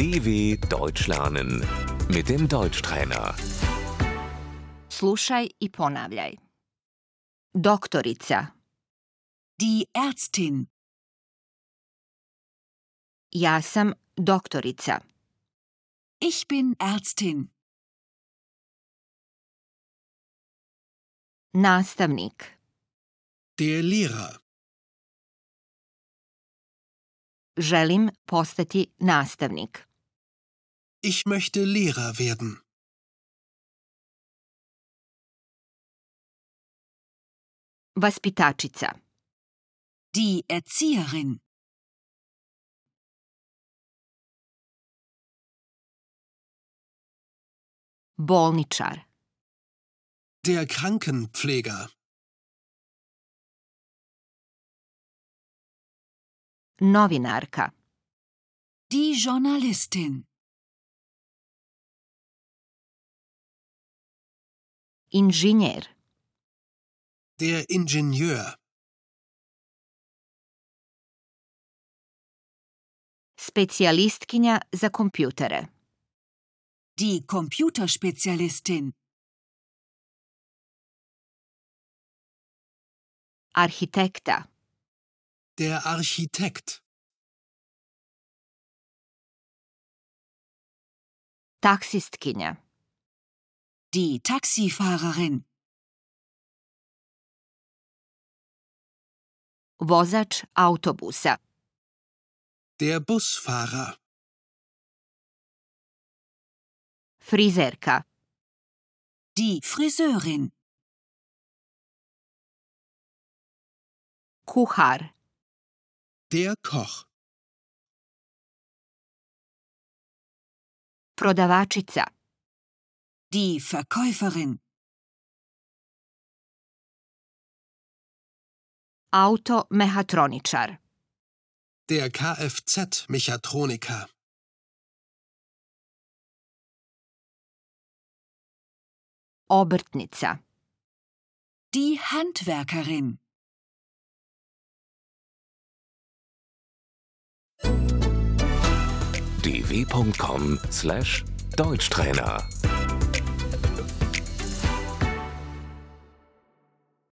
DW Deutsch lernen mit dem Deutschtrainer. Slušaj i ponavljaj. Doktorica, Die Ärztin. ja sam doktorica. Ich bin Ärztin. Nastavnik, Der Lehrer. želim postati nastavnik. Ich möchte Lehrer werden. Vaspitačica, Die Erzieherin. bolničar, Der Krankenpfleger. novinarka, Die Journalistin. Inženjer, Der Ingenieur. specijalistkinja za kompjutere, Die Computerspezialistin. arhitekta, Der Architekt. taksistkinja, Die Taxifahrerin. vozač autobusa, Der Busfahrer. frizerka, Die Friseurin. kuhar, Der Koch. prodavačica, Die Verkäuferin. automehatroničar, Der Kfz-Mechatroniker. obrtnica, Die Handwerkerin. dw.com/deutschtrainer